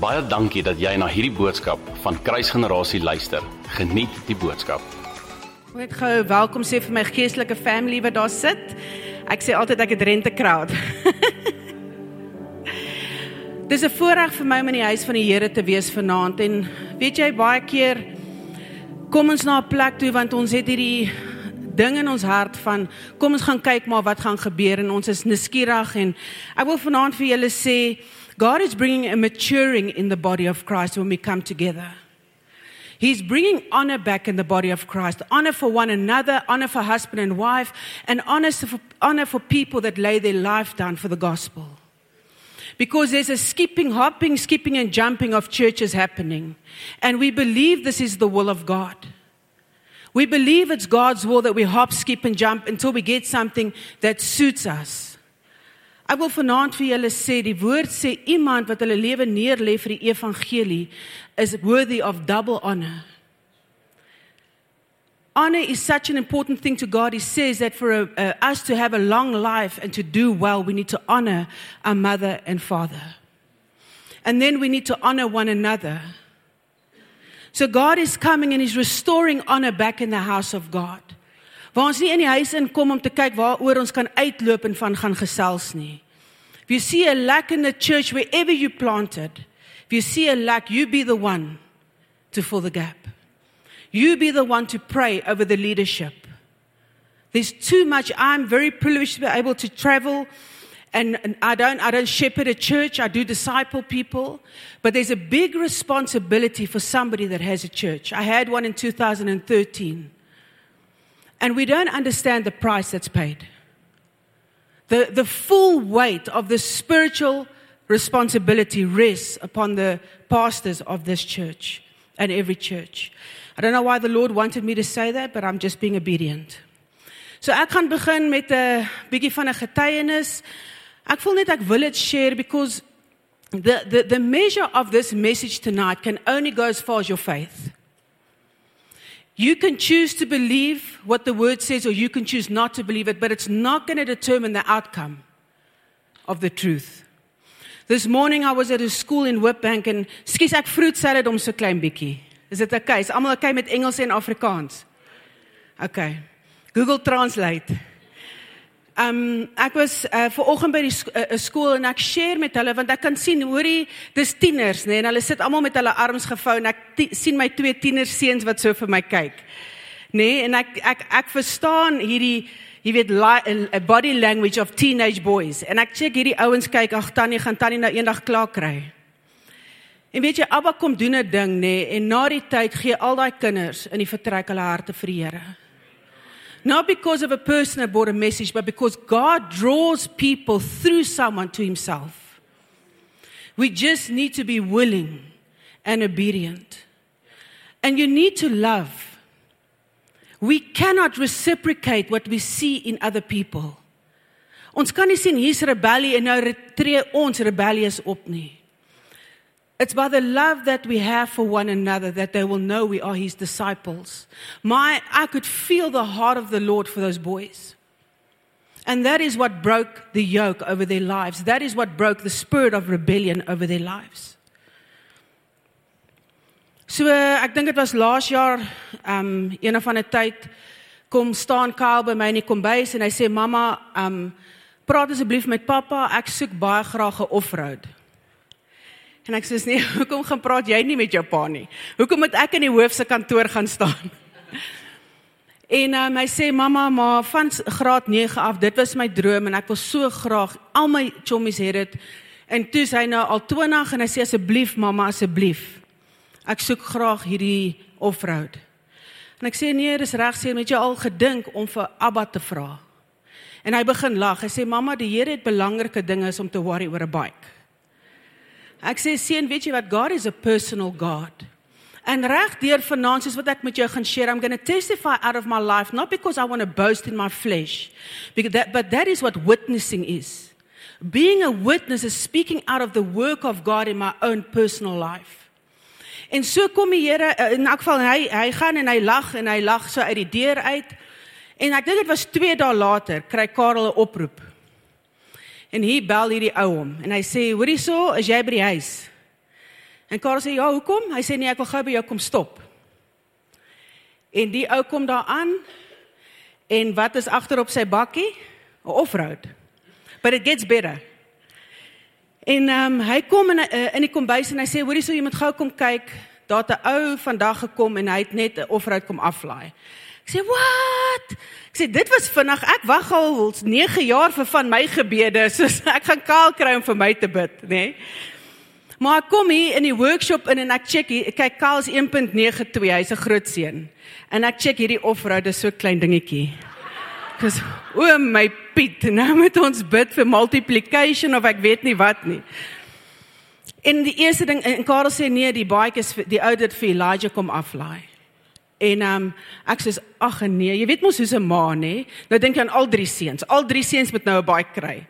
Baie dankie dat jy na hierdie boodskap van Kruisgenerasie luister. Geniet die boodskap. Ek gou welkom sê vir my geestelike family wat daar sit. Ek sê altyd ek het rente crowd. Dis 'n voorreg vir my om in die huis van die Here te wees vanaand en weet jy baie keer kom ons na 'n plek toe want ons het hierdie ding in ons hart van kom ons gaan kyk maar wat gaan gebeur en ons is nuuskierig en ek wil vanaand vir julle sê God is bringing a maturing in the body of Christ when we come together. He's bringing honor back in the body of Christ. Honor for one another, honor for husband and wife, and honor for, honor for people that lay their life down for the gospel. Because there's a skipping, hopping, skipping, and jumping of churches happening. And we believe this is the will of God. We believe it's God's will that we hop, skip, and jump until we get something that suits us. Ek wil vanaand vir julle sê die woord sê iemand wat hulle lewe neerlê vir die evangelie is worthy of double honor. Honor is such an important thing to God. He says that for a, uh, us to have a long life and to do well, we need to honor our mother and father. And then we need to honor one another. So God is coming and he's restoring honor back in the house of God. Waar ons nie in die huis inkom om te kyk waaroor ons kan uitloop en van gaan gesels nie. If you see a lack in the church wherever you planted, if you see a lack, you be the one to fill the gap. You be the one to pray over the leadership. There's too much. I'm very privileged to be able to travel and, and I don't I don't shepherd a church, I do disciple people, but there's a big responsibility for somebody that has a church. I had one in 2013. And we don't understand the price that's paid. The, the full weight of the spiritual responsibility rests upon the pastors of this church and every church. I don't know why the Lord wanted me to say that, but I'm just being obedient. So ek gaan begin met 'n bietjie van 'n getuienis. Ek voel net ek wil dit share because the the the measure of this message tonight can only go as far as your faith. You can choose to believe what the word says, or you can choose not to believe it, but it's not going to determine the outcome of the truth. This morning I was at a school in Witbank and skies ek fruit salad om so klein bietjie. Is dit okay? Is almal okay met Engels en Afrikaans? Okay. Google Translate. Um ek was uh, ver oggend by die sk uh, skool en ek share met hulle want ek kan sien hoorie dis tieners nê nee, en hulle sit almal met hulle arms gevou en ek sien my twee tieners seuns wat so vir my kyk. Nê nee, en ek ek ek verstaan hierdie jy weet 'n body language of teenage boys en ek check hierdie ouens kyk ag tannie gaan tannie nou eendag klaar kry. En weet jy Abba kom doen 'n ding nê nee, en na die tyd gee al daai kinders in die vertrek hulle harte vir die Here. Not because of a person that brought a message, but because God draws people through someone to Himself. We just need to be willing and obedient. And you need to love. We cannot reciprocate what we see in other people. Ons kan nie sien hier's rebellie en nou tree ons rebellious op nie. It's by the love that we have for one another that they will know we are his disciples. My, I could feel the heart of the Lord for those boys. And that is what broke the yoke over their lives. That is what broke the spirit of rebellion over their lives. So ek dink dit was laas jaar, um een van 'n tyd kom staan Kyle by my in die kombuis en hy sê mamma, um praat asseblief met pappa, ek soek baie graag 'n offroad. En ek sê nee, hoekom gaan praat jy nie met jou pa nie? Hoekom moet ek in die hoof se kantoor gaan staan? En um, hy sê mamma, maar van graad 9 af, dit was my droom en ek wil so graag al my chommies het dit. En toe hy nou al 20 en hy sê asseblief mamma, asseblief. Ek soek graag hierdie offroad. En ek sê nee, dis reg sê, het jy al gedink om vir Abba te vra? En hy begin lag. Hy sê mamma, die Here het belangrike dinge om te worry oor 'n bike. Ek sê seun, weet jy wat God is a personal God. En reg deur vanaand soos wat ek met jou gaan share, I'm going to testify out of my life not because I want to boast in my flesh, because that but that is what witnessing is. Being a witness is speaking out of the work of God in my own personal life. En so kom die Here eh, in elk geval hy hy gaan en hy lag en hy lag so uit die deur uit. En ek dink dit was 2 dae later kry Karel 'n oproep. En hier bel hierdie ou hom en hy sê: "Hoorie so, is jy by die huis?" En Karel sê, "Ja, hoekom?" Hy sê, "Nee, ek wil gou by jou kom stop." En die ou kom daar aan en wat is agter op sy bakkie? 'n Offroad. But it gets better. En ehm um, hy kom in uh, in die kombuis en hy sê, "Hoorie, sou jy moet gou kom kyk. Daar het 'n ou vandag gekom en hy het net 'n offroad kom aflaai." Ek sê, "Wat?" Ek sê, "Dit was vinnig. Ek wag al 9 jaar vir van my gebede, soos ek gaan kaal kry om vir my te bid, nê?" Nee? Maar ek kom hier in die workshop in en ek check hier, kyk Kaal is 1.92, hy's 'n groot seun. En ek check hierdie offroad, dis so klein dingetjie. Kus o my Piet, nou moet ons bid vir multiplication of ek weet nie wat nie. En die eerste ding en Karel sê nee, die baie is die ou dit vir Elijah kom aflaai. En ehm um, ek sê ag nee, jy weet mos hoe's 'n ma nê? Nou dink jy aan al drie seuns. Al drie seuns moet nou 'n baie kry.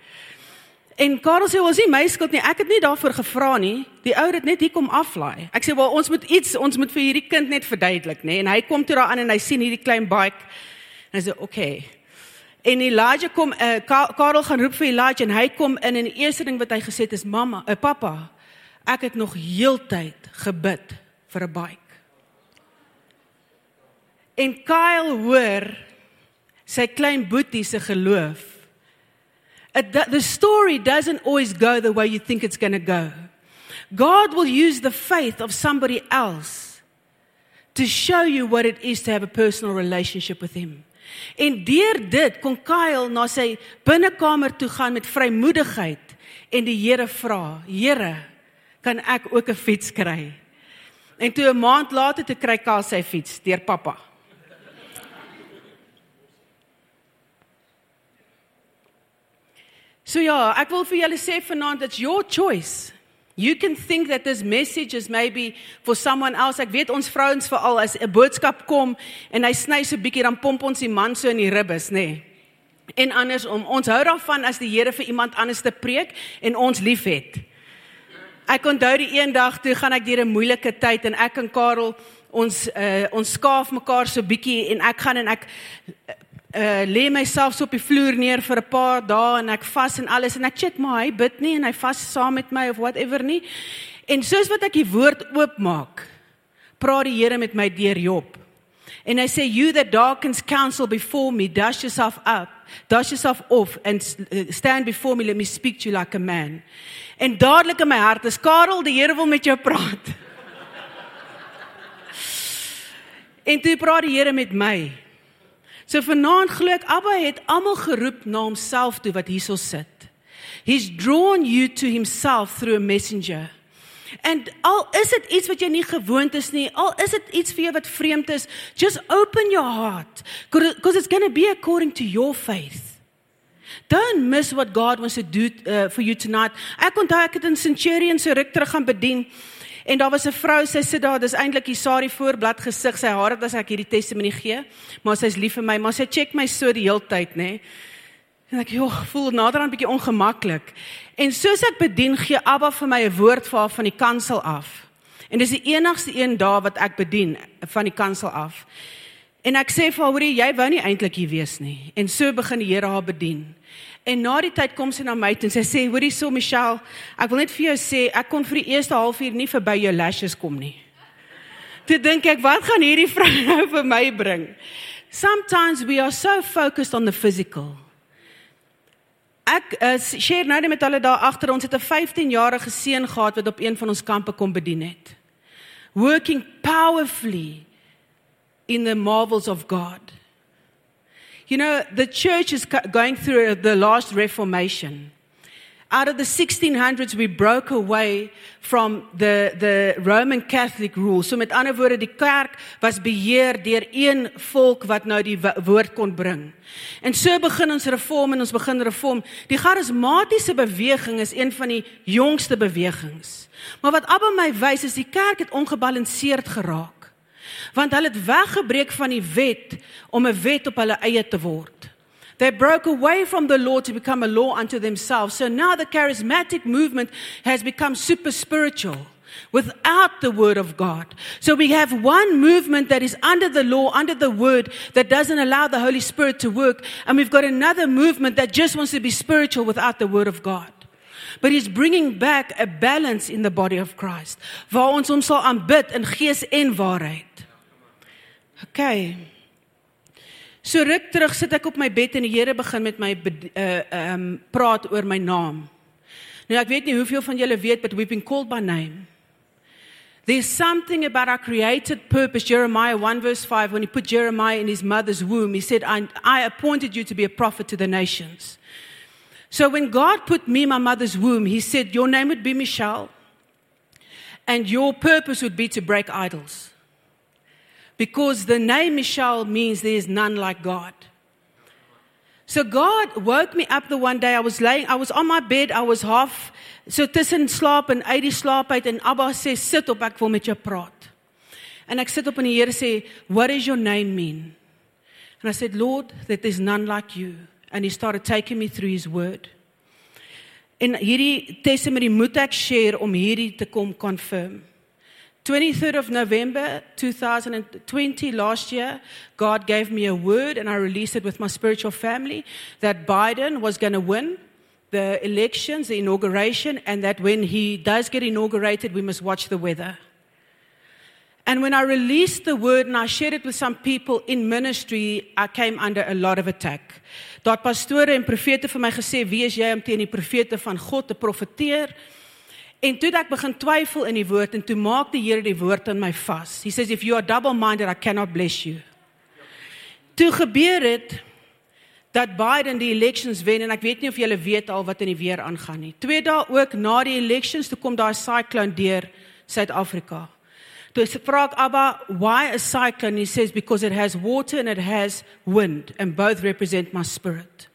En Karel sê ons nie my skuld nie. Ek het nie daarvoor gevra nie. Die ou het net hier kom aflaai. Ek sê wel ons moet iets, ons moet vir hierdie kind net verduidelik, nê? En hy kom toe daaraan en hy sien hierdie klein bike. En hy sê, "Oké." Okay. En Elijah kom uh, Karel gaan roep vir Elijah en hy kom in en die eerste ding wat hy gesê het is, "Mamma, 'n uh, eh, pappa, ek het nog heeltyd gebid vir 'n bike." En Kyle hoor sy klein boetie se geloof It, the story doesn't always go the way you think it's going to go. God will use the faith of somebody else to show you what it is to have a personal relationship with Him. En deur dit kon Kyle na sy binnekamer toe gaan met vrymoedigheid en die Here vra: "Here, kan ek ook 'n fiets kry?" En toe 'n maand later toe kry Kyle sy fiets deur pappa. So ja, ek wil vir julle sê vanaand it's your choice. You can think that this message is maybe for someone else. Ek weet ons vrouens veral as 'n boodskap kom en hy sny so bietjie dan pomp ons die man so in die ribbes, nê. Nee. En andersom, ons hou daarvan as die Here vir iemand anders te preek en ons liefhet. Ek onthou die een dag toe gaan ek deur 'n moeilike tyd en ek en Karel ons uh, ons skaaf mekaar so bietjie en ek gaan en ek uh lê myself so op die vloer neer vir 'n paar dae en ek vas en alles en ek check maar hy bid nie en hy vas saam met my of whatever nie. En soos wat ek die woord oopmaak, praat die Here met my deur Job. En hy sê you that darkens counsel before me, dust yourself up, dust yourself off and uh, stand before me let me speak to you like a man. En dadelik in my hart is Karel, die Here wil met jou praat. en toe praat die Here met my. So vanaand glo ek Abba het almal geroep na homself toe wat hierso sit. He's drawn you to himself through a messenger. En al is dit iets wat jy nie gewoond is nie, al is dit iets vir jou wat vreemd is, just open your heart because it's going to be according to your faith. Don't miss what God wants to do uh, for you tonight. Ek onthou ek het in Centurion se ruk terug gaan bedien. En daar was 'n vrou, sy sit daar, dis eintlik die Sari voorblad gesig, sy hare het as ek hierdie testimonie gee, maar sy's lief vir my, maar sy check my so die hele tyd, nê. En ek joh, voel nader aan 'n bietjie ongemaklik. En soos ek bedien, gee Abba vir my 'n woord vir haar van die kansel af. En dis die enigste een daar wat ek bedien van die kansel af. En ek sê vir haar, hoorie, jy wou nie eintlik hier wees nie. En so begin die Here haar bedien. En na die tyd kom sy na my toe en sy sê, "Hoorie so Michelle, ek wil net vir jou sê, ek kon vir die eerste halfuur nie verby jou lashes kom nie." Toe dink ek, "Wat gaan hierdie vrou nou vir my bring?" Sometimes we are so focused on the physical. Ek uh, share nou net met hulle daar agter ons het 'n 15-jarige seun gehad wat op een van ons kampe kom bedien het. Working powerfully in the marvels of God. You know, the church is going through the last reformation. Out of the 1600s, we broke away from the, the Roman Catholic rule. So met ander woorde, die kerk was beheer deur een volk wat nou die woord kon bring. En so begin ons reform en ons begin reform. Die charismatiese beweging is een van die jongste bewegings. Maar wat Abba my wys is die kerk het ongebalanseerd geraak want hulle het weggebreek van die wet om 'n wet op hulle eie te word. They broke away from the law to become a law unto themselves. So now the charismatic movement has become super spiritual without the word of God. So we have one movement that is under the law, under the word, that doesn't allow the Holy Spirit to work. And we've got another movement that just wants to be spiritual without the word of God. but he's bringing back a balance in the body of Christ waar ons hom sal aanbid in gees en waarheid. Okay. So ruk terug sit ek op my bed en die Here begin met my uh um praat oor my naam. Nou ek weet nie hoeveel van julle weet but we've been called by name. There's something about our created purpose. Jeremiah 1 verse 5, when he put Jeremiah in his mother's womb, he said, I, I appointed you to be a prophet to the nations. So when God put me in my mother's womb, he said, Your name would be Michelle, and your purpose would be to break idols. Because the name Michelle means there is none like God. So God woke me up the one day I was laying I was on my bed I was half so tussen slaap en uit die slaap uit en Abba sê sit op ek wil met jou praat. En ek sit op en die sê what does your name mean? And I said Lord that there's none like you and he started taking me through his word. En hierdie testimony moet ek share om hierdie te kom confirm. 23rd of November 2020, last year, God gave me a word and I released it with my spiritual family that Biden was going to win the elections, the inauguration, and that when he does get inaugurated, we must watch the weather. And when I released the word and I shared it with some people in ministry, I came under a lot of attack. Daar pastore en profete vir my gesê, "Wie is jy om teen die profete van God te profeteer?" En toe ek begin twyfel in die woord en toe maak die Here die woord in my vas. He says if you are double minded I cannot bless you. Toe gebeur dit dat Biden die elections wen en ek weet nie of julle weet al wat in die weer aangaan nie. Twee dae ook na die elections toe kom daai cyclone deur Suid-Afrika. Toe vra ek Abba, why a cyclone? He says because it has water and it has wind and both represent my spirit.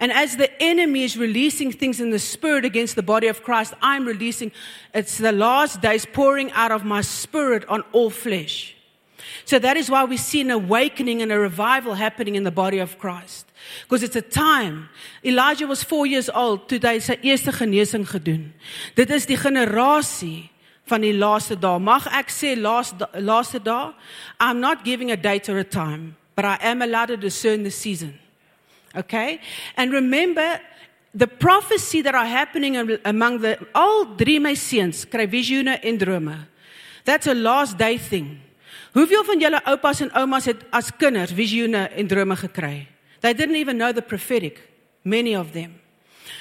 And as the enemy is releasing things in the spirit against the body of Christ, I'm releasing, it's the last days pouring out of my spirit on all flesh. So that is why we see an awakening and a revival happening in the body of Christ. Because it's a time. Elijah was 4 years old toe hy sy eerste genesing gedoen. Dit is die generasie van die laaste dae. Mag ek sê laaste laaste? I'm not giving a date or a time, but I am allowed to discern the season. Okay? And remember the prophecy that are happening among the all drie my seuns kry visioene en drome. That's a last day thing. Hoeveel van julle oupas en oumas het as kinders visioene en drome gekry? They didn't even know the prophetic, many of them.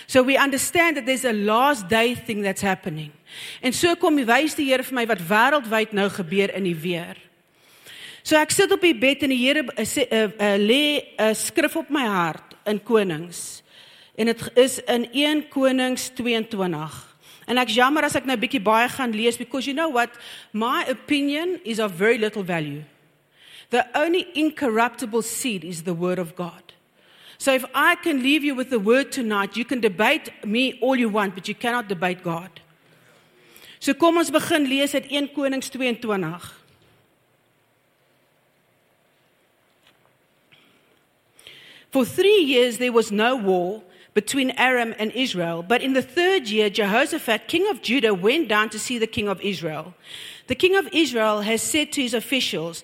So we understand that there's a last day thing that's happening. En so kom die wys die Here vir my wat wêreldwyd nou gebeur in die weer. So ek sit op die bed en die Here uh, uh, uh, lê 'n uh, skrif op my hart in Konings. En dit is in 1 Konings 22. En ek jammer as ek nou bietjie baie gaan lees because you know what my opinion is of very little value. The only incorruptible seed is the word of God. So if I can leave you with the word tonight, you can debate me all you want, but you cannot debate God. So kom ons begin lees uit 1 Konings 22. For three years there was no war between Aram and Israel, but in the third year, Jehoshaphat, king of Judah, went down to see the king of Israel. The king of Israel has said to his officials,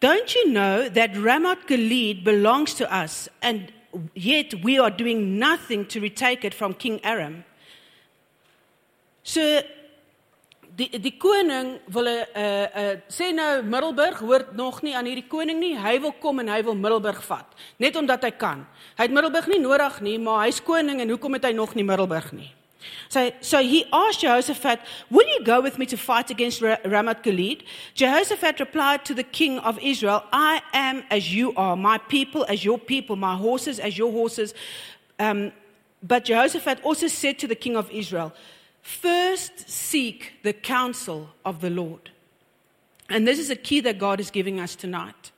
Don't you know that Ramoth Gilead belongs to us, and yet we are doing nothing to retake it from King Aram? So die die koning wil 'n uh, uh, sê nou Middelburg hoort nog nie aan hierdie koning nie. Hy wil kom en hy wil Middelburg vat, net omdat hy kan. Hy het Middelburg nie nodig nie, maar hy's koning en hoekom het hy nog nie Middelburg nie? So so he asked Jehoshaphat, "Will you go with me to fight against Ramoth Gilead?" Jehoshaphat replied to the king of Israel, "I am as you are, my people as your people, my horses as your horses." Um, but Jehoshaphat also said to the king of Israel, First, seek the counsel of the Lord. And this is a key that God is giving us tonight.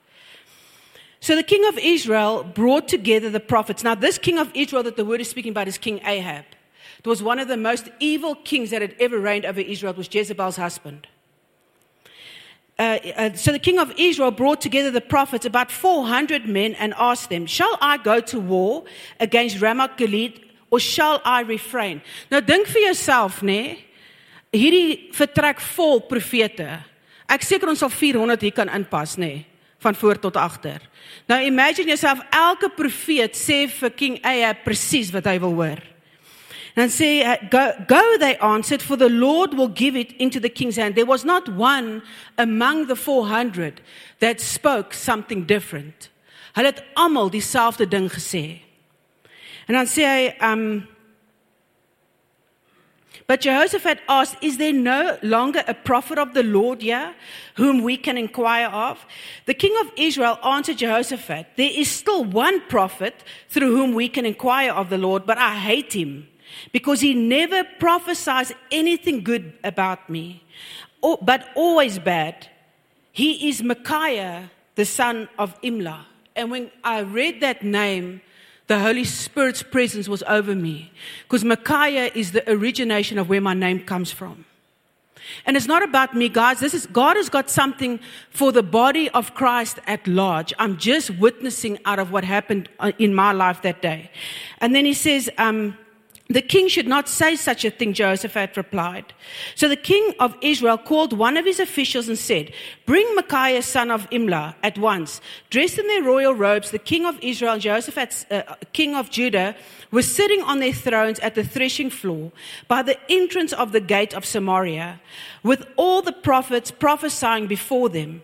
So the king of Israel brought together the prophets. Now, this king of Israel that the word is speaking about is King Ahab. It was one of the most evil kings that had ever reigned over Israel. It was Jezebel's husband. Uh, uh, so the king of Israel brought together the prophets, about 400 men, and asked them, Shall I go to war against Ramoth Gilead or shall I refrain? Nou dink vir jouself, nê? Nee, hierdie vertrek vol profete. Ek seker ons sal 400 hier kan inpas, nê, nee, van voor tot agter. Nou imagine jouself elke profeet sê vir King Ahab presies wat hy wil hoor. And say, go, go, they answered, for the Lord will give it into the king's hand. There was not one among the 400 that spoke something different. Hulle het almal dieselfde ding gesê. En dan sê hy, um But Jehoshaphat asked, Is there no longer a prophet of the Lord here whom we can inquire of? The king of Israel answered Jehoshaphat, There is still one prophet through whom we can inquire of the Lord, but I hate him because he never prophesies anything good about me, but always bad. He is Micaiah, the son of Imlah. And when I read that name, the Holy Spirit's presence was over me. Because Micaiah is the origination of where my name comes from. And it's not about me, guys. This is God has got something for the body of Christ at large. I'm just witnessing out of what happened uh, in my life that day. And then he says, um, the king should not say such a thing, Jehoshaphat replied. So the king of Israel called one of his officials and said, Bring Micaiah, son of Imlah, at once. Dressed in their royal robes, the king of Israel and Jehoshaphat, uh, king of Judah, were sitting on their thrones at the threshing floor by the entrance of the gate of Samaria, with all the prophets prophesying before them.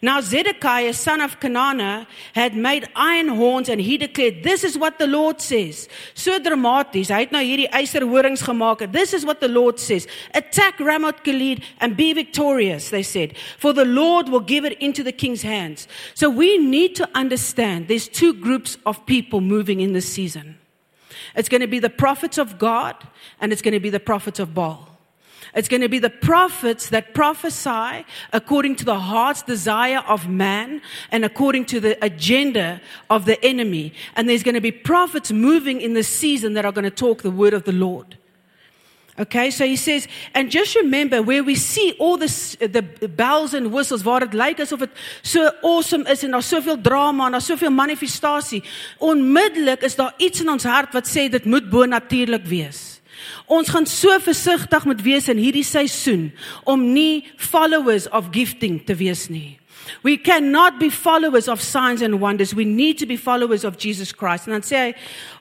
Now Zedekiah, son of Kenaanah, had made iron horns and he declared, This is what the Lord says. So dramaties. Hy het nou. This is what the Lord says. Attack Ramoth Gilead and be victorious, they said. For the Lord will give it into the king's hands. So we need to understand there's two groups of people moving in this season. It's going to be the prophets of God and it's going to be the prophets of Baal. It's going to be the prophets that prophesy according to the heart's desire of man and according to the agenda of the enemy. And there's going to be prophets moving in the season that are going to talk the word of the Lord. Okay, so he says, and just remember where we see all this, the bells and whistles, waar het lyk asof dit so awesome is en daar's soveel drama en daar's soveel manifestasie, onmiddellik is daar iets in ons hart wat sê dit moet bo natuurlik wees. Ons gaan so versigtig moet wees in hierdie seisoen om nie followers of gifting te wees nie. We cannot be followers of signs and wonders. We need to be followers of Jesus Christ. And I'd say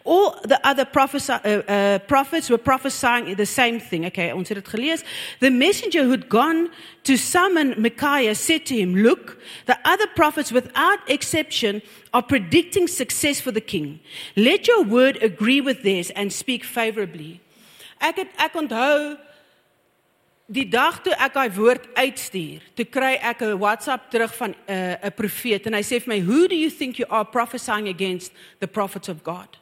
all the other prophets, uh, uh, prophets were prophesying the same thing. Okay, ons het dit gelees. The messenger who'd gone to summon Micaiah said to him, Look, the other prophets without exception are predicting success for the king. Let your word agree with theirs and speak favorably. Ek het ek onthou die dag toe ek daai woord uitstuur, toe kry ek 'n WhatsApp terug van 'n uh, 'n profeet en hy sê vir my, "Who do you think you are prophesying against the prophets of God?"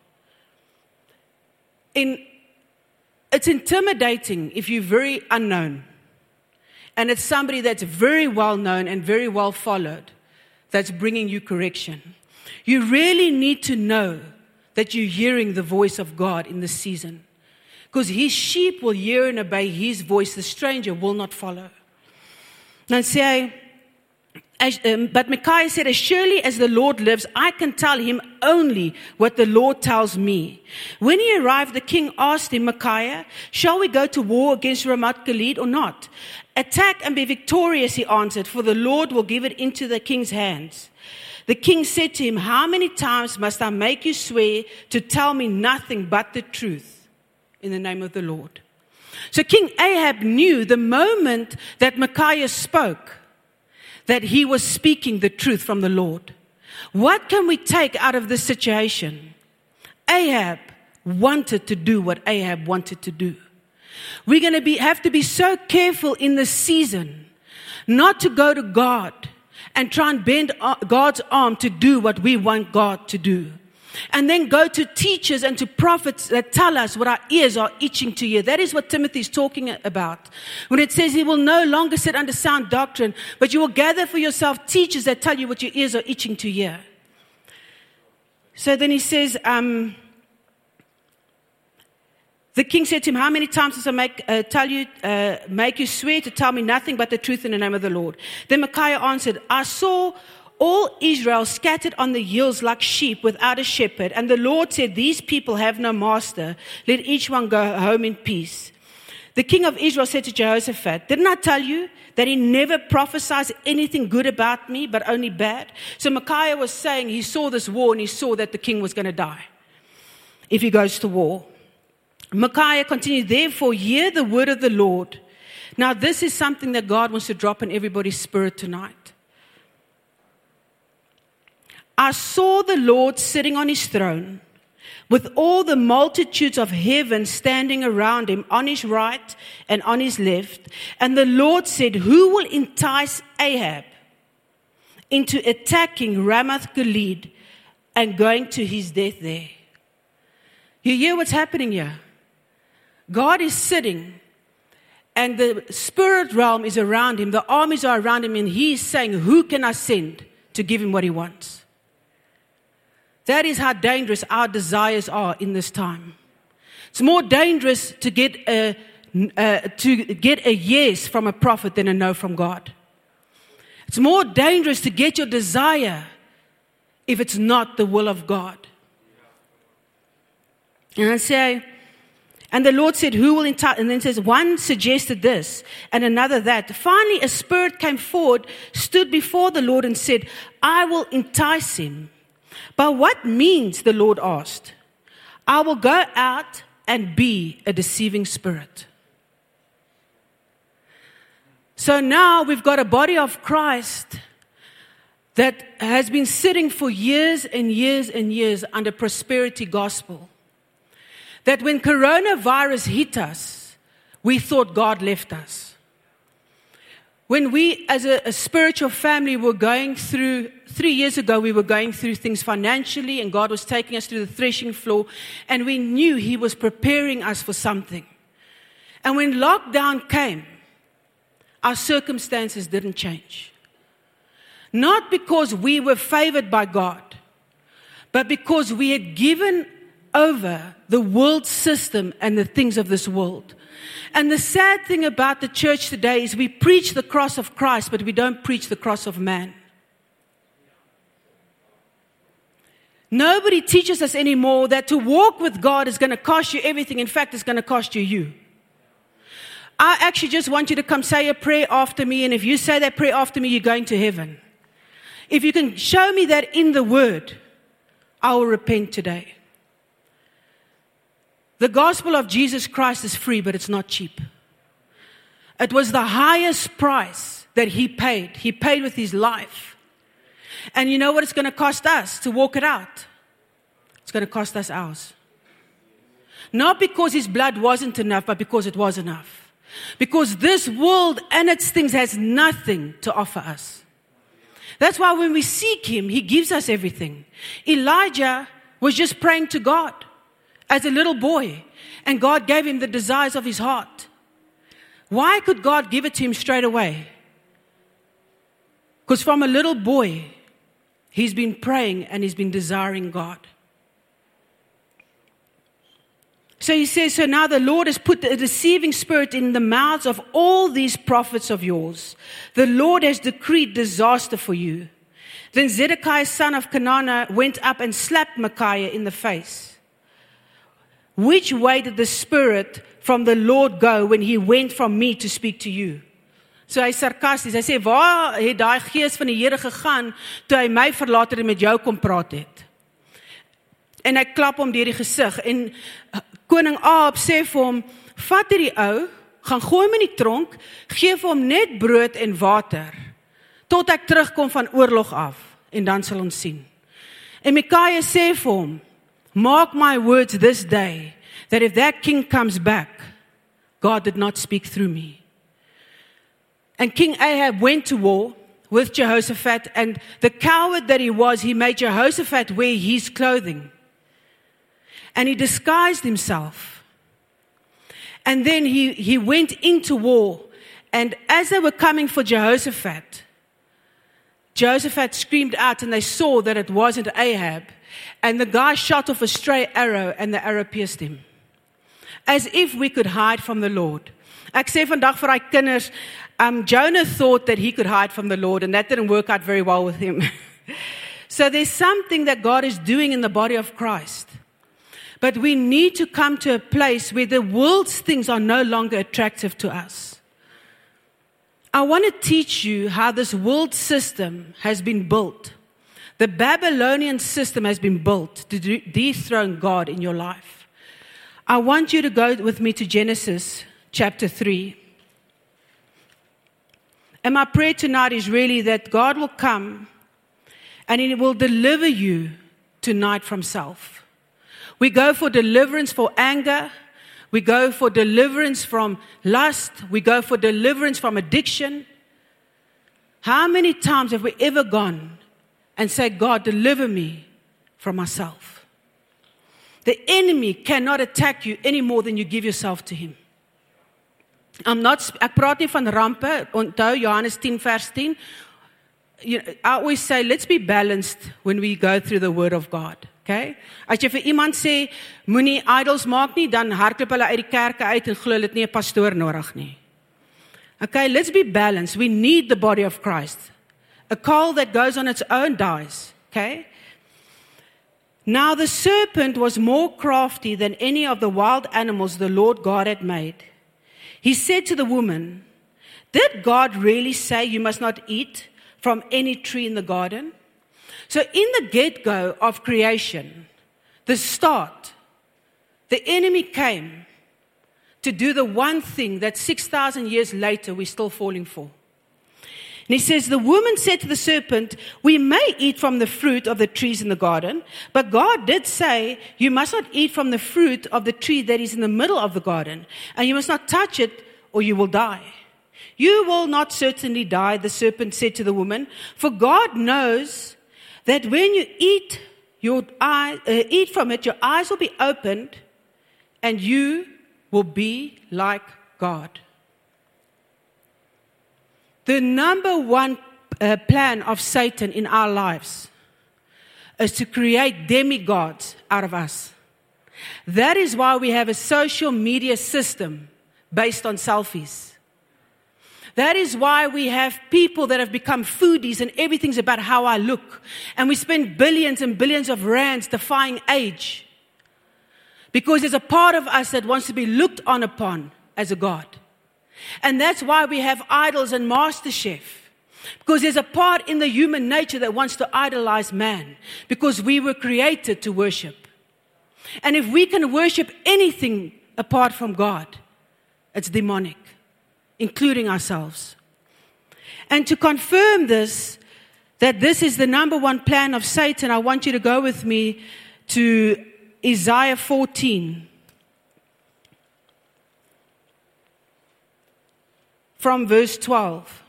In it's intimidating if you're very unknown. And it's somebody that's very well known and very well followed that's bringing you correction. You really need to know that you're hearing the voice of God in this season. Because his sheep will hear and obey his voice, the stranger will not follow. Sê hy as, um, but Micaiah said, As surely as the Lord lives, I can tell him only what the Lord tells me. When he arrived, the king asked him, Micaiah, shall we go to war against Ramoth Gilead or not? Attack and be victorious, he answered, for the Lord will give it into the king's hands. The king said to him, How many times must I make you swear to tell me nothing but the truth? In the name of the Lord. So King Ahab knew the moment that Micaiah spoke that he was speaking the truth from the Lord. What can we take out of this situation? Ahab wanted to do what Ahab wanted to do. We're going to be, have to be so careful in this season not to go to God and try and bend uh, God's arm to do what we want God to do. And then go to teachers and to prophets that tell us what our ears are itching to hear. That is what Timothy is talking about. When it says he will no longer sit under sound doctrine, but you will gather for yourself teachers that tell you what your ears are itching to hear. So then he says, um, the king said to him, How many times does I make, uh, tell you, uh, make you swear to tell me nothing but the truth in the name of the Lord? Then Micaiah answered, I saw all Israel scattered on the hills like sheep without a shepherd. And the Lord said, These people have no master. Let each one go home in peace. The king of Israel said to Jehoshaphat, Didn't I tell you that he never prophesies anything good about me, but only bad? So Micaiah was saying he saw this war and he saw that the king was going to die if he goes to war. Micaiah continued, Therefore, hear the word of the Lord. Now, this is something that God wants to drop in everybody's spirit tonight. I saw the Lord sitting on his throne with all the multitudes of heaven standing around him on his right and on his left. And the Lord said, Who will entice Ahab into attacking Ramoth Gilead and going to his death there? You hear what's happening here? God is sitting and the spirit realm is around him, the armies are around him, and he's saying, Who can I send to give him what he wants? That is how dangerous our desires are in this time. It's more dangerous to get a, uh, to get a yes from a prophet than a no from God. It's more dangerous to get your desire if it's not the will of God. And I say, and the Lord said, Who will entice? And then says, One suggested this and another that. Finally, a spirit came forward, stood before the Lord, and said, I will entice him. But what means, the Lord asked, I will go out and be a deceiving spirit. So now we've got a body of Christ that has been sitting for years and years and years under prosperity gospel. That when coronavirus hit us, we thought God left us. When we, as a, a, spiritual family, were going through, three years ago, we were going through things financially, and God was taking us through the threshing floor, and we knew He was preparing us for something. And when lockdown came, our circumstances didn't change. Not because we were favored by God, but because we had given over the world system and the things of this world. And the sad thing about the church today is we preach the cross of Christ, but we don't preach the cross of man. Nobody teaches us anymore that to walk with God is going to cost you everything. In fact, it's going to cost you you. I actually just want you to come say a prayer after me, and if you say that prayer after me, you're going to heaven. If you can show me that in the Word, I will repent today. The gospel of Jesus Christ is free, but it's not cheap. It was the highest price that he paid. He paid with his life. And you know what it's going to cost us to walk it out? It's going to cost us ours. Not because his blood wasn't enough, but because it was enough. Because this world and its things has nothing to offer us. That's why when we seek him, he gives us everything. Elijah was just praying to God as a little boy, and God gave him the desires of his heart. Why could God give it to him straight away? Because from a little boy, he's been praying and he's been desiring God. So he says, So now the Lord has put a deceiving spirit in the mouths of all these prophets of yours. The Lord has decreed disaster for you. Then Zedekiah, son of Kenaanah, went up and slapped Micaiah in the face. Which way did the Spirit from the Lord go when he went from me to speak to you? So hy sarkasties. Hy sê waar het daai gees van die Here gegaan toe hy my verlaat het en met jou kom praat het? En hy klap hom deur die gesig en uh, koning Ahab sê vir hom: "Vat hierdie ou, gaan gooi hom in die tronk, gee vir hom net brood en water tot ek terugkom van oorlog af en dan sal ons sien." En Mikaia sê vir hom: Mark my words this day that if that king comes back, God did not speak through me. And King Ahab went to war with Jehoshaphat, and the coward that he was, he made Jehoshaphat wear his clothing. And he disguised himself. And then he, he went into war. And as they were coming for Jehoshaphat, Jehoshaphat screamed out, and they saw that it wasn't Ahab. And the guy shot off a stray arrow and the arrow pierced him. As if we could hide from the Lord. Ek sê vandag vir hy kinders, um Jonah thought that he could hide from the Lord and that didn't work out very well with him. so there's something that God is doing in the body of Christ. But we need to come to a place where the world's things are no longer attractive to us. I want to teach you how this world system has been built. The Babylonian system has been built to dethrone God in your life. I want you to go with me to Genesis chapter 3. And my prayer tonight is really that God will come and He will deliver you tonight from self. We go for deliverance for anger. We go for deliverance from lust. We go for deliverance from addiction. How many times have we ever gone and said, God, deliver me from myself? The enemy cannot attack you any more than you give yourself to him. I'm not ek praat nie van rampe. Onthou Johannes 10 vers 10. You know, I always say let's be balanced when we go through the word of God. Okay? As jy vir iemand sê moenie idols maak nie, dan hardloop hulle uit die kerke uit en glo hulle nie 'n pastoor nodig nie. Okay, let's be balanced. We need the body of Christ. A coal that goes on its own dies. Okay? Now the serpent was more crafty than any of the wild animals the Lord God had made. He said to the woman, Did God really say you must not eat from any tree in the garden? So, in the get go of creation, the start, the enemy came to do the one thing that 6,000 years later we're still falling for. And he says, The woman said to the serpent, We may eat from the fruit of the trees in the garden, but God did say, You must not eat from the fruit of the tree that is in the middle of the garden, and you must not touch it, or you will die. You will not certainly die, the serpent said to the woman, for God knows that when you eat, your eye, uh, eat from it, your eyes will be opened, and you will be like God. The number one uh, plan of Satan in our lives is to create demigods out of us. That is why we have a social media system based on selfies. That is why we have people that have become foodies and everything's about how I look. And we spend billions and billions of rands defying age. Because there's a part of us that wants to be looked on upon as a God. And that's why we have idols and MasterChef. Because there's a part in the human nature that wants to idolize man. Because we were created to worship. And if we can worship anything apart from God, it's demonic, including ourselves. And to confirm this, that this is the number one plan of Satan, I want you to go with me to Isaiah 14. From verse 12.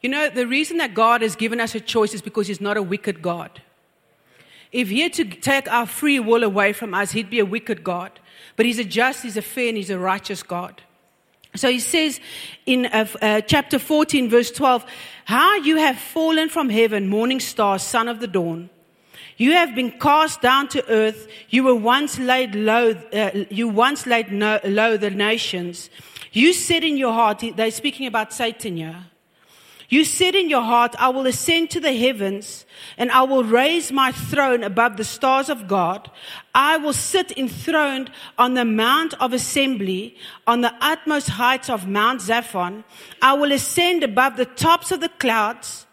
You know, the reason that God has given us a choice is because He's not a wicked God. If he had to take our free will away from us, he'd be a wicked God. But he's a just, he's a fair, and he's a righteous God. So he says in uh, uh, chapter 14, verse 12, How you have fallen from heaven, morning star, son of the dawn. You have been cast down to earth. You were once laid low, uh, you once laid no, low the nations. You said in your heart, they're speaking about Satan here. You said in your heart, I will ascend to the heavens and I will raise my throne above the stars of God. I will sit enthroned on the mount of assembly on the utmost heights of Mount Zaphon. I will ascend above the tops of the clouds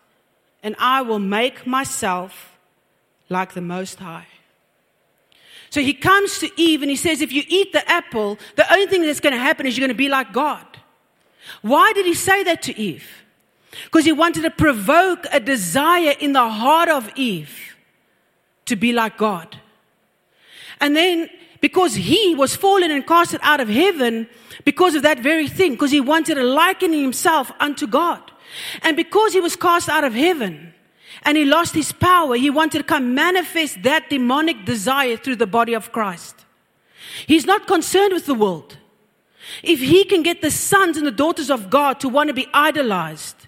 and I will make myself like the Most High. So he comes to Eve and he says, if you eat the apple, the only thing that's going to happen is you're going to be like God. Why did he say that to Eve? Because he wanted to provoke a desire in the heart of Eve to be like God. And then, because he was fallen and casted out of heaven, because of that very thing, because he wanted to liken himself unto God. And because he was cast out of heaven and he lost his power, he wanted to come manifest that demonic desire through the body of Christ. He's not concerned with the world. If he can get the sons and the daughters of God to want to be idolized,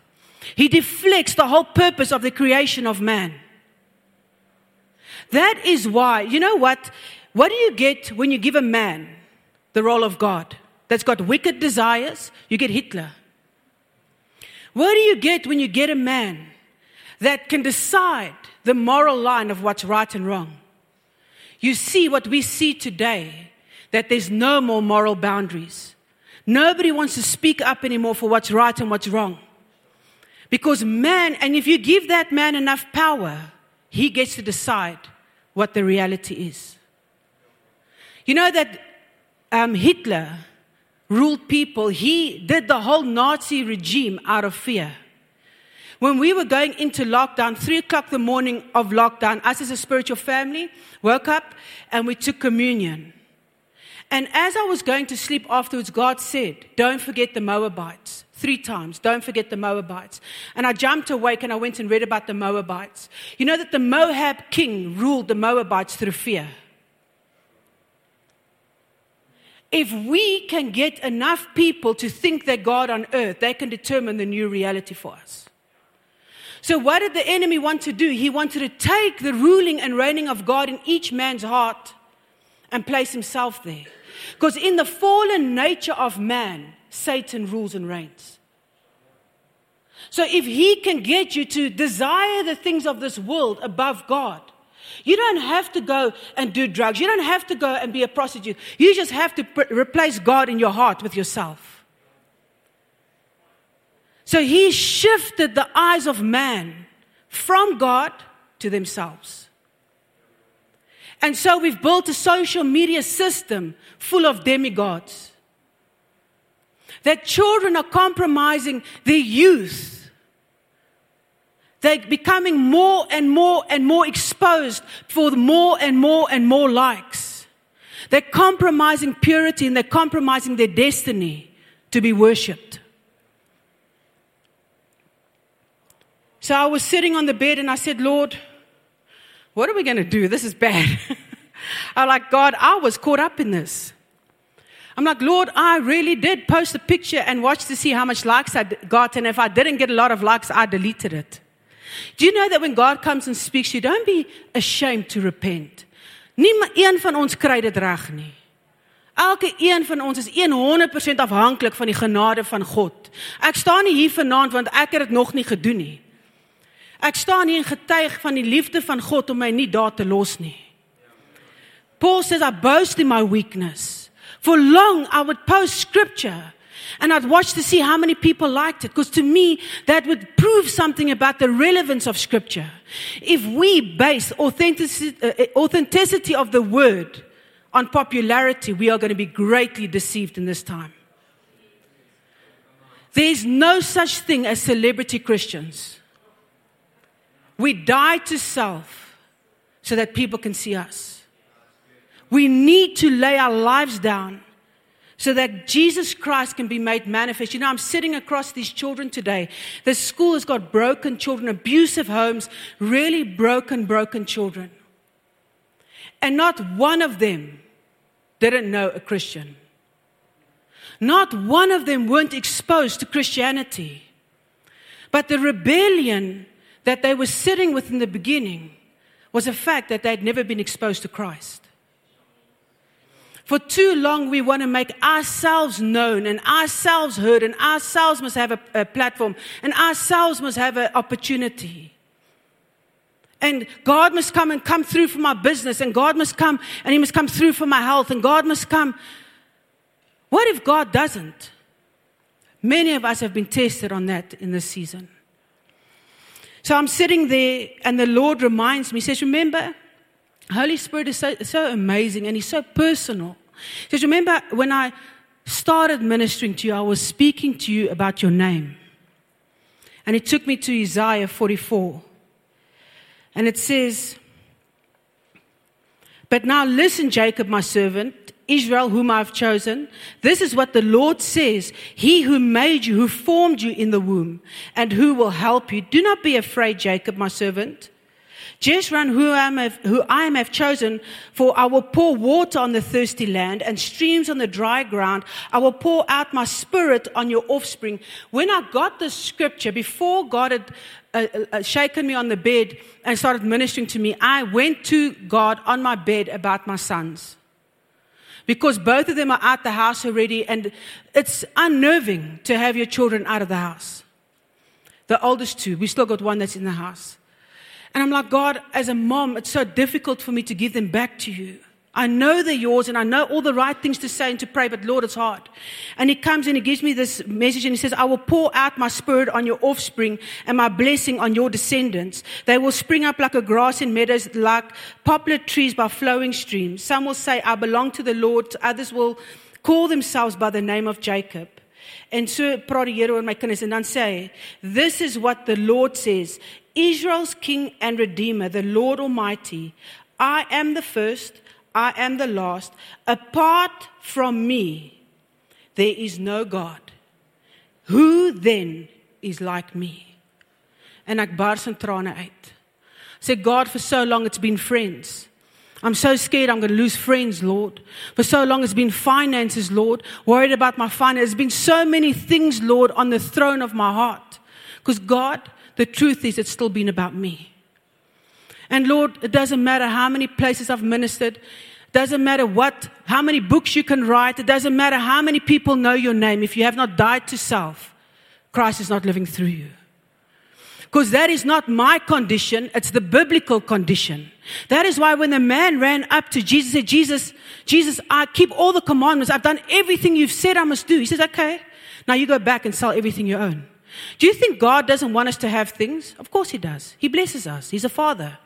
he deflects the whole purpose of the creation of man. That is why, you know what? What do you get when you give a man the role of God that's got wicked desires? You get Hitler. What do you get when you get a man that can decide the moral line of what's right and wrong? You see what we see today that there's no more moral boundaries. Nobody wants to speak up anymore for what's right and what's wrong. Because man, and if you give that man enough power, he gets to decide what the reality is. You know that um, Hitler ruled people, he did the whole Nazi regime out of fear. When we were going into lockdown, three o'clock the morning of lockdown, us as a spiritual family woke up and we took communion. And as I was going to sleep afterwards, God said, Don't forget the Moabites. Three times, don't forget the Moabites. And I jumped awake and I went and read about the Moabites. You know that the Moab king ruled the Moabites through fear. If we can get enough people to think they're God on earth, they can determine the new reality for us. So, what did the enemy want to do? He wanted to take the ruling and reigning of God in each man's heart and place himself there. Because in the fallen nature of man, Satan rules and reigns. So, if he can get you to desire the things of this world above God, you don't have to go and do drugs. You don't have to go and be a prostitute. You just have to pr- replace God in your heart with yourself. So he shifted the eyes of man from God to themselves. And so we've built a social media system full of demigods. That children are compromising their youth they're becoming more and more and more exposed for more and more and more likes. They're compromising purity and they're compromising their destiny to be worshipped. So I was sitting on the bed and I said, Lord, what are we going to do? This is bad. I'm like, God, I was caught up in this. I'm like, Lord, I really did post a picture and watch to see how much likes I got. And if I didn't get a lot of likes, I deleted it. Do you know that when God comes and speaks you, don't be ashamed to repent. Nie een van ons kry dit reg nie. Elke een van ons is 100% afhanklik van die genade van God. Ek staan nie hier vanaand want ek het dit nog nie gedoen nie. Ek staan hier en getuig van die liefde van God om my nie daar te los nie. Paul says I boast in my weakness. For long I would post scripture and I'd watch to see how many people liked it. Because to me, that would prove something about the relevance of Scripture. If we base authenticity, uh, authenticity of the word on popularity, we are going to be greatly deceived in this time. There's no such thing as celebrity Christians. We die to self so that people can see us. We need to lay our lives down so that Jesus Christ can be made manifest. You know, I'm sitting across these children today. The school has got broken children, abusive homes, really broken, broken children. And not one of them didn't know a Christian. Not one of them weren't exposed to Christianity. But the rebellion that they were sitting with in the beginning was a fact that they had never been exposed to Christ. For too long, we want to make ourselves known and ourselves heard, and ourselves must have a, a platform, and ourselves must have an opportunity. And God must come and come through for my business, and God must come and He must come through for my health, and God must come. What if God doesn't? Many of us have been tested on that in this season. So I'm sitting there, and the Lord reminds me, He says, Remember, Holy Spirit is so, so amazing and He's so personal. Because remember, when I started ministering to you, I was speaking to you about your name. And it took me to Isaiah 44. And it says, But now listen, Jacob, my servant, Israel, whom I've chosen. This is what the Lord says He who made you, who formed you in the womb, and who will help you. Do not be afraid, Jacob, my servant. Jeshurun, who I, am, who I am have chosen, for I will pour water on the thirsty land and streams on the dry ground. I will pour out my spirit on your offspring. When I got this scripture, before God had uh, uh, uh, shaken me on the bed and started ministering to me, I went to God on my bed about my sons. Because both of them are out the house already, and it's unnerving to have your children out of the house. The oldest two, we still got one that's in the house. And I'm like, God, as a mom, it's so difficult for me to give them back to you. I know they're yours and I know all the right things to say and to pray, but Lord, it's hard. And he comes and he gives me this message and he says, I will pour out my spirit on your offspring and my blessing on your descendants. They will spring up like a grass in meadows, like poplar trees by flowing streams. Some will say, I belong to the Lord. Others will call themselves by the name of Jacob. En so praat die my kinders dan sê hy, this is what the Lord says, Israel's king and redeemer, the Lord Almighty, I am the first I am the last. Apart from me, there is no God. Who then is like me? And ek bars in trane uit. Say God for so long it's been friends. I'm so scared I'm going to lose friends, Lord. For so long it's been finances, Lord. Worried about my finances. There's been so many things, Lord, on the throne of my heart. Because God, the truth is, it's still been about me. And Lord, it doesn't matter how many places I've ministered. It Doesn't matter what, how many books you can write. It doesn't matter how many people know your name. If you have not died to self, Christ is not living through you. Because that is not my condition, it's the biblical condition. That is why when the man ran up to Jesus, said, Jesus, Jesus, I keep all the commandments. I've done everything you've said I must do. He says, okay, now you go back and sell everything you own. Do you think God doesn't want us to have things? Of course He does. He blesses us. He's a father.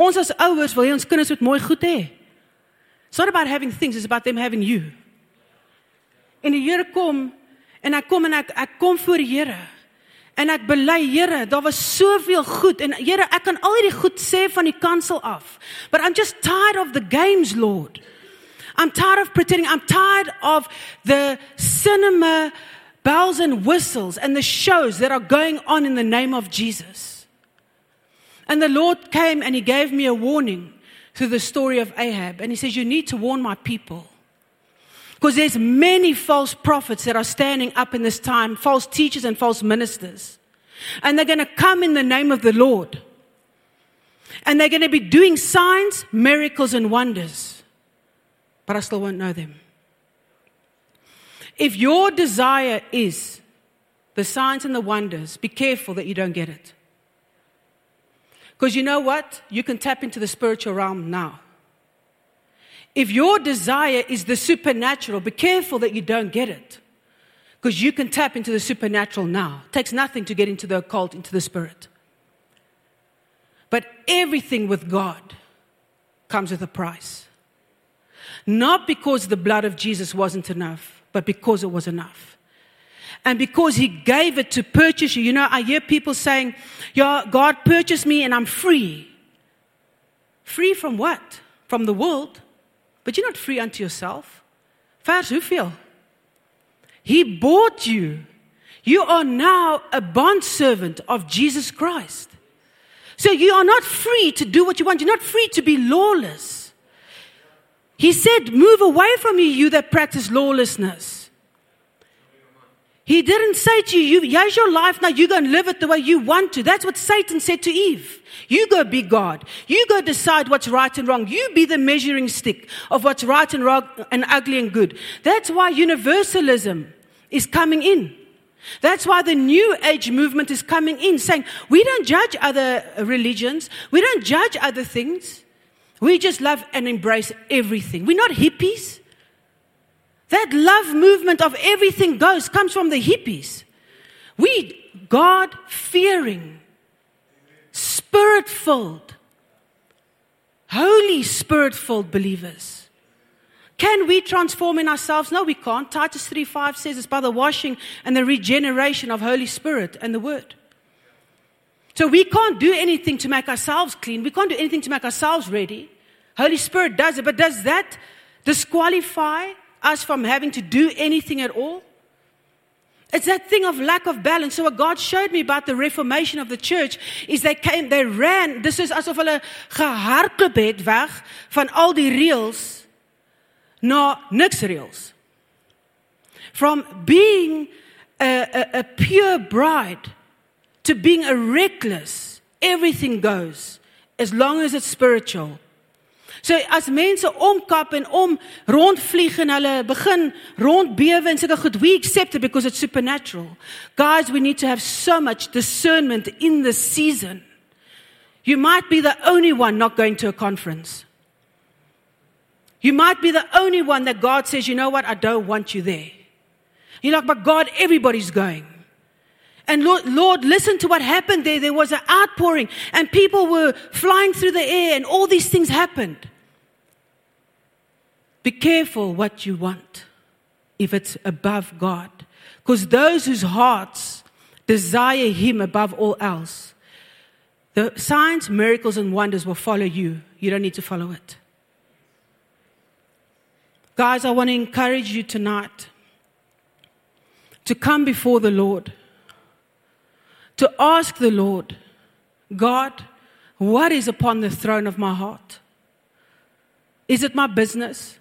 Ons as ouers wil hê ons kinders moet mooi goed hê. It's not about having things, it's about them having you. En die Here kom en ek kom en ek ek kom voor die Here. En ek bely, Here, daar was soveel goed en Here, ek kan al hierdie goed sê van die kansel af. But I'm just tired of the games, Lord. I'm tired of pretending. I'm tired of the cinema bells and whistles and the shows that are going on in the name of Jesus. And the Lord came and he gave me a warning through the story of Ahab. And he says, You need to warn my people. Because there's many false prophets that are standing up in this time, false teachers and false ministers. And they're going to come in the name of the Lord. And they're going to be doing signs, miracles, and wonders. But I still won't know them. If your desire is the signs and the wonders, be careful that you don't get it. Because you know what? You can tap into the spiritual realm now. If your desire is the supernatural, be careful that you don't get it. Because you can tap into the supernatural now. It takes nothing to get into the occult, into the spirit. But everything with God comes with a price. Not because the blood of Jesus wasn't enough, but because it was enough. And because he gave it to purchase you, you know, I hear people saying, Yeah, God purchased me and I'm free. Free from what? From the world. But you're not free unto yourself. Vers hoeveel? He bought you. You are now a bond servant of Jesus Christ. So you are not free to do what you want. You're not free to be lawless. He said, Move away from me, you that practice lawlessness. He didn't say to you, you, here's your life now, you go and live it the way you want to. That's what Satan said to Eve. You go be God. You go decide what's right and wrong. You be the measuring stick of what's right and wrong and ugly and good. That's why universalism is coming in. That's why the new age movement is coming in, saying we don't judge other religions, we don't judge other things. We just love and embrace everything. We're not hippies. That love movement of everything goes comes from the hippies. We, God fearing, spirit filled, Holy Spirit filled believers. Can we transform in ourselves? No, we can't. Titus 3 5 says it's by the washing and the regeneration of Holy Spirit and the Word. So we can't do anything to make ourselves clean. We can't do anything to make ourselves ready. Holy Spirit does it, but does that disqualify us from having to do anything at all? It's that thing of lack of balance. So what God showed me about the reformation of the church is they came, they ran. This is asof hulle gehardloop het weg van al die reëls na niks reëls. From being a, a, a pure bride to being a reckless, everything goes as long as it's spiritual. So as mense omkap en om rondvlieg en hulle begin rondbewe en sulke goed, we accept it because it's supernatural. Guys, we need to have so much discernment in this season. You might be the only one not going to a conference. You might be the only one that God says, you know what, I don't want you there. You're like, but God, everybody's going. And Lord, Lord, listen to what happened there. There was an outpouring, and people were flying through the air, and all these things happened. Be careful what you want if it's above God. Because those whose hearts desire Him above all else, the signs, miracles, and wonders will follow you. You don't need to follow it. Guys, I want to encourage you tonight to come before the Lord, to ask the Lord, God, what is upon the throne of my heart? Is it my business?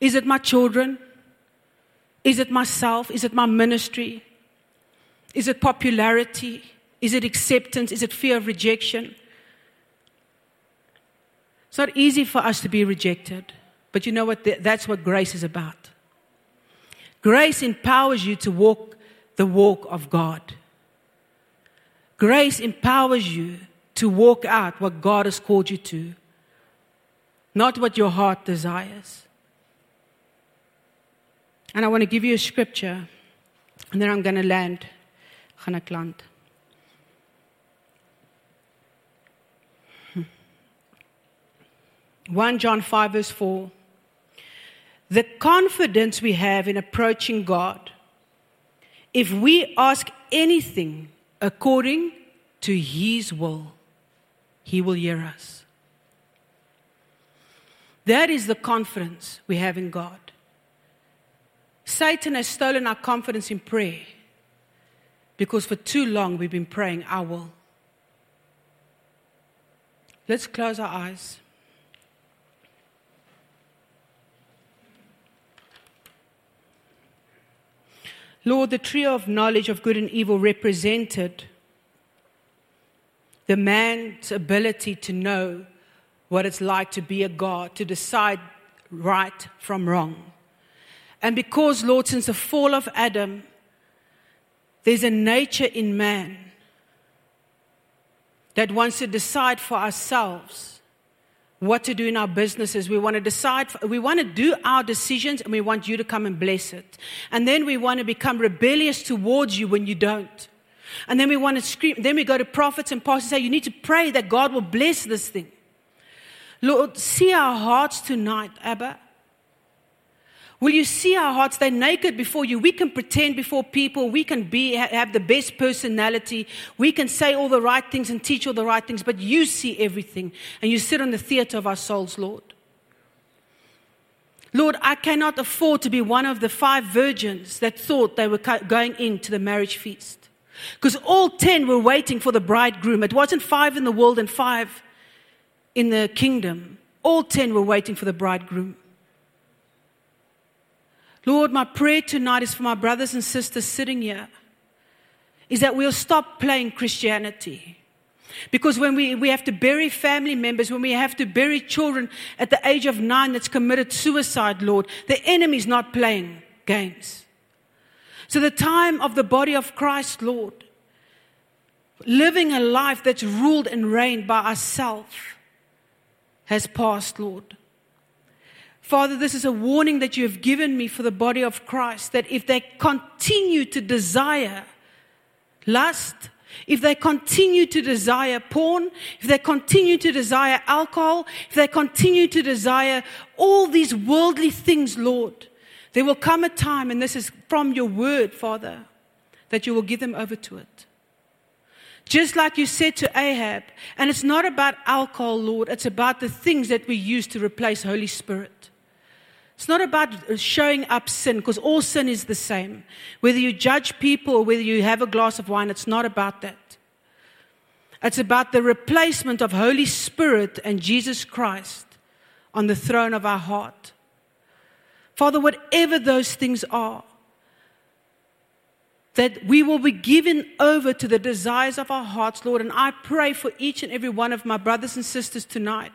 Is it my children? Is it myself? Is it my ministry? Is it popularity? Is it acceptance? Is it fear of rejection? It's not easy for us to be rejected, but you know what? That's what grace is about. Grace empowers you to walk the walk of God. Grace empowers you to walk out what God has called you to, not what your heart desires. And I want to give you a scripture, and then I'm going to land. Gaan land. Hmm. 1 John 5, verse 4. The confidence we have in approaching God, if we ask anything according to His will, He will hear us. That is the confidence we have in God. Satan has stolen our confidence in prayer because for too long we've been praying our will. Let's close our eyes. Lord, the tree of knowledge of good and evil represented the man's ability to know what it's like to be a God, to decide right from wrong. And because, Lord, since the fall of Adam, there's a nature in man that wants to decide for ourselves what to do in our businesses. We want to decide, we want to do our decisions and we want you to come and bless it. And then we want to become rebellious towards you when you don't. And then we want to scream, then we go to prophets and pastors and say, You need to pray that God will bless this thing. Lord, see our hearts tonight, Abba. Will you see our hearts? They're naked before you. We can pretend before people. We can be, have the best personality. We can say all the right things and teach all the right things, but you see everything. And you sit on the theater of our souls, Lord. Lord, I cannot afford to be one of the five virgins that thought they were going into the marriage feast. Because all ten were waiting for the bridegroom. It wasn't five in the world and five in the kingdom. All ten were waiting for the bridegroom. Lord, my prayer tonight is for my brothers and sisters sitting here is that we'll stop playing Christianity. Because when we, we have to bury family members, when we have to bury children at the age of nine that's committed suicide, Lord, the enemy's not playing games. So the time of the body of Christ, Lord, living a life that's ruled and reigned by ourselves has passed, Lord. Father, this is a warning that you have given me for the body of Christ that if they continue to desire lust, if they continue to desire porn, if they continue to desire alcohol, if they continue to desire all these worldly things, Lord, there will come a time, and this is from your word, Father, that you will give them over to it. Just like you said to Ahab, and it's not about alcohol, Lord, it's about the things that we use to replace Holy Spirit. It's not about showing up sin because all sin is the same. Whether you judge people or whether you have a glass of wine, it's not about that. It's about the replacement of Holy Spirit and Jesus Christ on the throne of our heart. Father, whatever those things are, that we will be given over to the desires of our hearts, Lord. And I pray for each and every one of my brothers and sisters tonight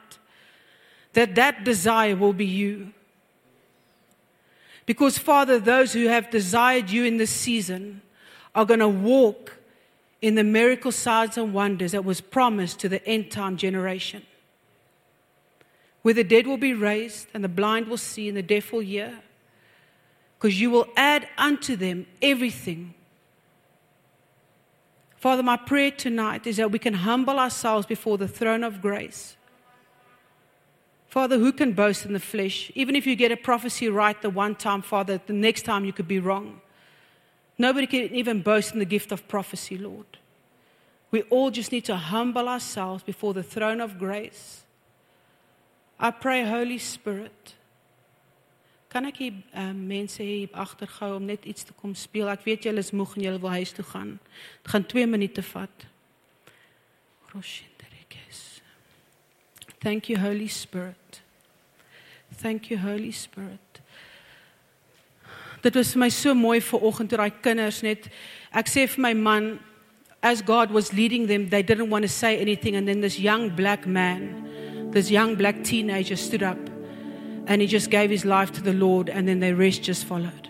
that that desire will be you. Because, Father, those who have desired you in this season are going to walk in the miracle signs and wonders that was promised to the end time generation. where the dead will be raised, and the blind will see, and the deaf will hear. Because you will add unto them everything. Father, my prayer tonight is that we can humble ourselves before the throne of grace. Father, who can boast in the flesh? Even if you get a prophecy right the one time, Father, the next time you could be wrong. Nobody can even boast in the gift of prophecy, Lord. We all just need to humble ourselves before the throne of grace. I pray, Holy Spirit. Kan ek hier um, mense hier agtergou om net iets te kom speel? Ek weet julle is moeg en julle wil huis toe gaan. Dit gaan 2 minute vat. Thank you Holy Spirit. Thank you Holy Spirit. Dit was vir my so mooi vir oggend toe daai kinders net ek sê vir my man as God was leading them they didn't want to say anything and then this young black man this young black teenager stood up and he just gave his life to the Lord, and then the rest just followed.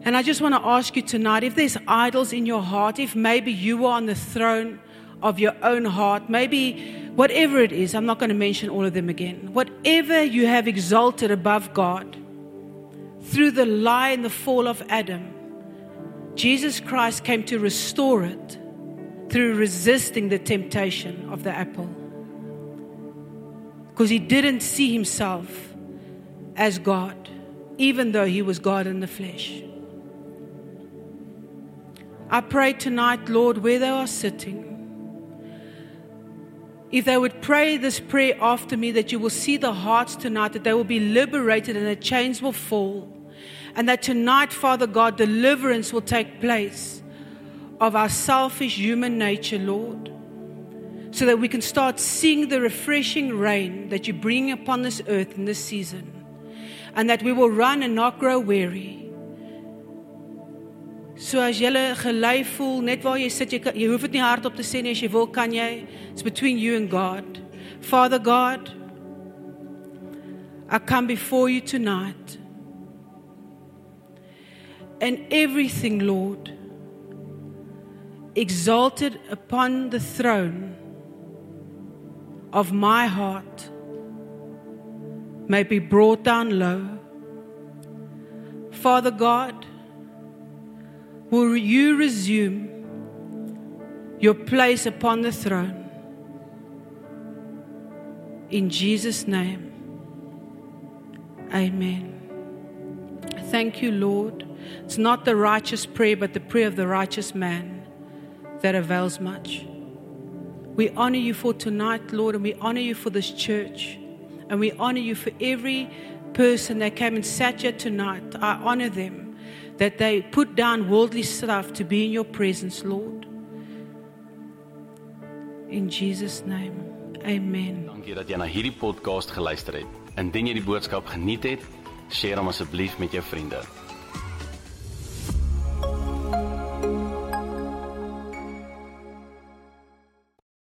And I just want to ask you tonight if there's idols in your heart, if maybe you are on the throne of your own heart, maybe whatever it is, I'm not going to mention all of them again, whatever you have exalted above God through the lie and the fall of Adam, Jesus Christ came to restore it through resisting the temptation of the apple. Because he didn't see himself as God, even though he was God in the flesh. I pray tonight, Lord, where they are sitting, if they would pray this prayer after me, that you will see the hearts tonight, that they will be liberated and the chains will fall. And that tonight, Father God, deliverance will take place of our selfish human nature, Lord, so that we can start seeing the refreshing rain that you bring upon this earth in this season, and that we will run and not grow weary. So as jy gelei voel net waar jy sit jy kan, jy hoef dit nie hardop te sê nie as jy wil kan jy it's between you and God. Father God I come before you tonight and everything Lord exalted upon the throne of my heart may be brought down low. Father God, will you resume your place upon the throne? In Jesus' name, amen. Thank you, Lord. It's not the righteous prayer, but the prayer of the righteous man that avails much. We honor you for tonight, Lord, and we honor you for this church. And we honor you for every person that came and sat here tonight. I honor them that they put down worldly stuff to be in your presence, Lord. In Jesus name. Amen. Dankie dat jy na hierdie podcast geluister het. Indien jy die boodskap geniet het, deel hom asseblief met jou vriende.